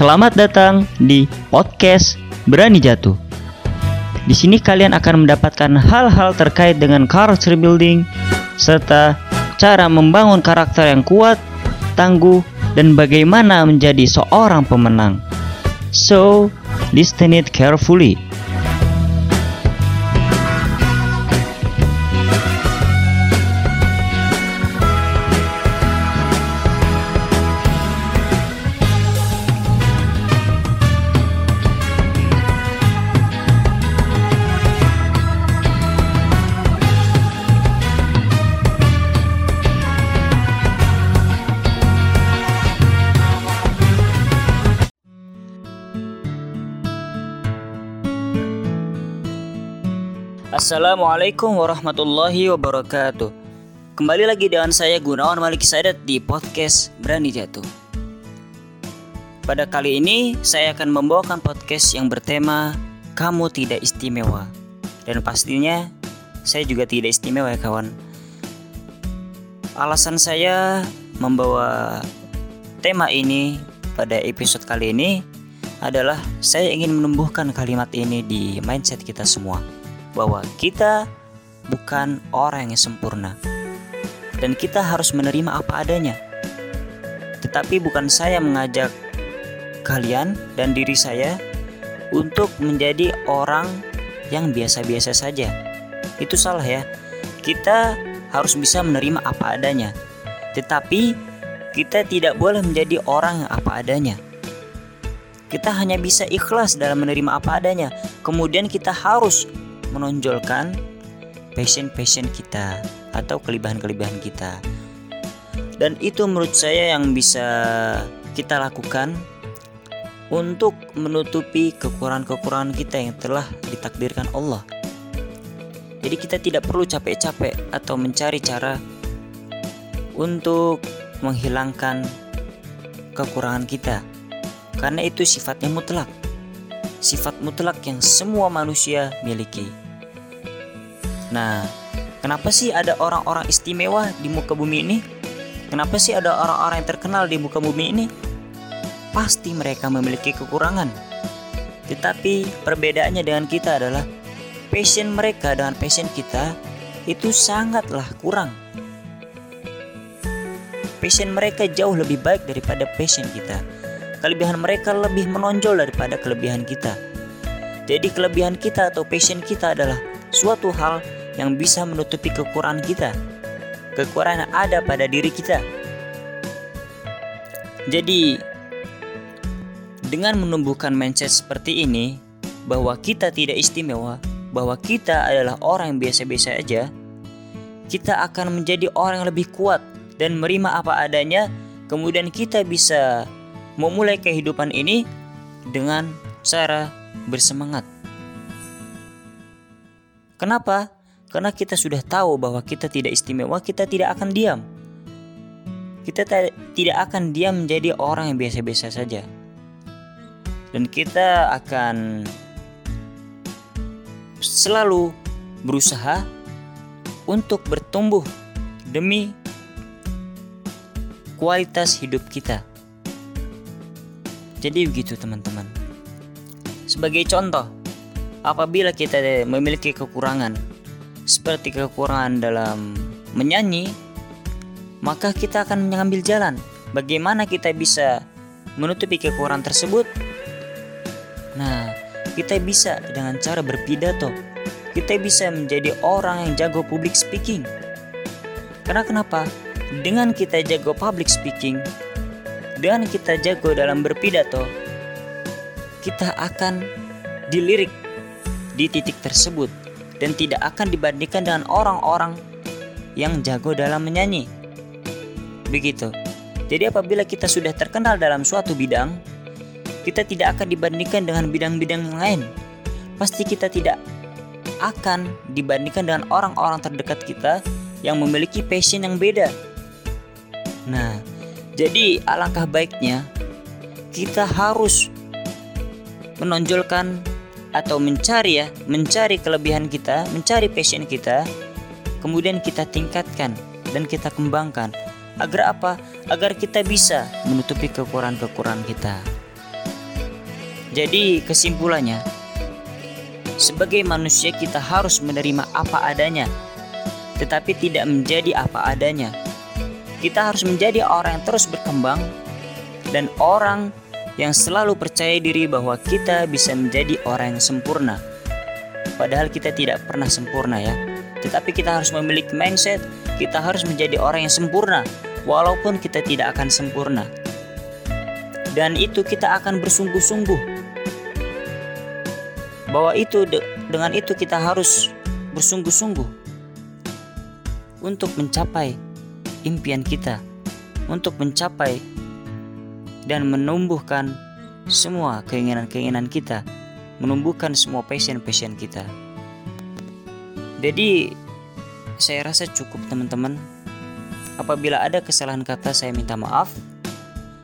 Selamat datang di podcast Berani Jatuh. Di sini kalian akan mendapatkan hal-hal terkait dengan character building serta cara membangun karakter yang kuat, tangguh, dan bagaimana menjadi seorang pemenang. So, listen it carefully. Assalamualaikum warahmatullahi wabarakatuh. Kembali lagi dengan saya Gunawan Malik Sadat di podcast Berani Jatuh. Pada kali ini saya akan membawakan podcast yang bertema Kamu Tidak Istimewa. Dan pastinya saya juga tidak istimewa ya kawan. Alasan saya membawa tema ini pada episode kali ini adalah saya ingin menumbuhkan kalimat ini di mindset kita semua bahwa kita bukan orang yang sempurna dan kita harus menerima apa adanya. Tetapi bukan saya mengajak kalian dan diri saya untuk menjadi orang yang biasa-biasa saja. Itu salah ya. Kita harus bisa menerima apa adanya. Tetapi kita tidak boleh menjadi orang yang apa adanya. Kita hanya bisa ikhlas dalam menerima apa adanya. Kemudian kita harus menonjolkan passion-passion kita atau kelebihan-kelebihan kita. Dan itu menurut saya yang bisa kita lakukan untuk menutupi kekurangan-kekurangan kita yang telah ditakdirkan Allah. Jadi kita tidak perlu capek-capek atau mencari cara untuk menghilangkan kekurangan kita. Karena itu sifatnya mutlak. Sifat mutlak yang semua manusia miliki. Nah, kenapa sih ada orang-orang istimewa di muka bumi ini? Kenapa sih ada orang-orang yang terkenal di muka bumi ini? Pasti mereka memiliki kekurangan. Tetapi perbedaannya dengan kita adalah passion mereka dengan passion kita itu sangatlah kurang. Passion mereka jauh lebih baik daripada passion kita. Kelebihan mereka lebih menonjol daripada kelebihan kita. Jadi kelebihan kita atau passion kita adalah suatu hal yang bisa menutupi kekurangan kita. Kekurangan yang ada pada diri kita. Jadi, dengan menumbuhkan mindset seperti ini, bahwa kita tidak istimewa, bahwa kita adalah orang yang biasa-biasa aja, kita akan menjadi orang yang lebih kuat dan menerima apa adanya, kemudian kita bisa memulai kehidupan ini dengan cara bersemangat. Kenapa? Karena kita sudah tahu bahwa kita tidak istimewa, kita tidak akan diam. Kita tidak akan diam menjadi orang yang biasa-biasa saja. Dan kita akan selalu berusaha untuk bertumbuh demi kualitas hidup kita. Jadi begitu teman-teman. Sebagai contoh, apabila kita memiliki kekurangan seperti kekurangan dalam menyanyi, maka kita akan mengambil jalan. Bagaimana kita bisa menutupi kekurangan tersebut? Nah, kita bisa dengan cara berpidato. Kita bisa menjadi orang yang jago public speaking. Karena kenapa? Dengan kita jago public speaking, dengan kita jago dalam berpidato, kita akan dilirik di titik tersebut dan tidak akan dibandingkan dengan orang-orang yang jago dalam menyanyi. Begitu. Jadi apabila kita sudah terkenal dalam suatu bidang, kita tidak akan dibandingkan dengan bidang-bidang yang lain. Pasti kita tidak akan dibandingkan dengan orang-orang terdekat kita yang memiliki passion yang beda. Nah, jadi alangkah baiknya kita harus menonjolkan atau mencari ya, mencari kelebihan kita, mencari passion kita, kemudian kita tingkatkan dan kita kembangkan. Agar apa? Agar kita bisa menutupi kekurangan-kekurangan kita. Jadi kesimpulannya, sebagai manusia kita harus menerima apa adanya, tetapi tidak menjadi apa adanya. Kita harus menjadi orang yang terus berkembang dan orang yang selalu percaya diri bahwa kita bisa menjadi orang yang sempurna. Padahal kita tidak pernah sempurna ya. Tetapi kita harus memiliki mindset, kita harus menjadi orang yang sempurna walaupun kita tidak akan sempurna. Dan itu kita akan bersungguh-sungguh. Bahwa itu dengan itu kita harus bersungguh-sungguh untuk mencapai impian kita, untuk mencapai dan menumbuhkan semua keinginan-keinginan kita, menumbuhkan semua passion-passion kita. Jadi saya rasa cukup teman-teman. Apabila ada kesalahan kata saya minta maaf.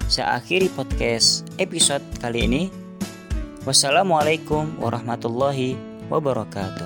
Saya akhiri podcast episode kali ini. Wassalamualaikum warahmatullahi wabarakatuh.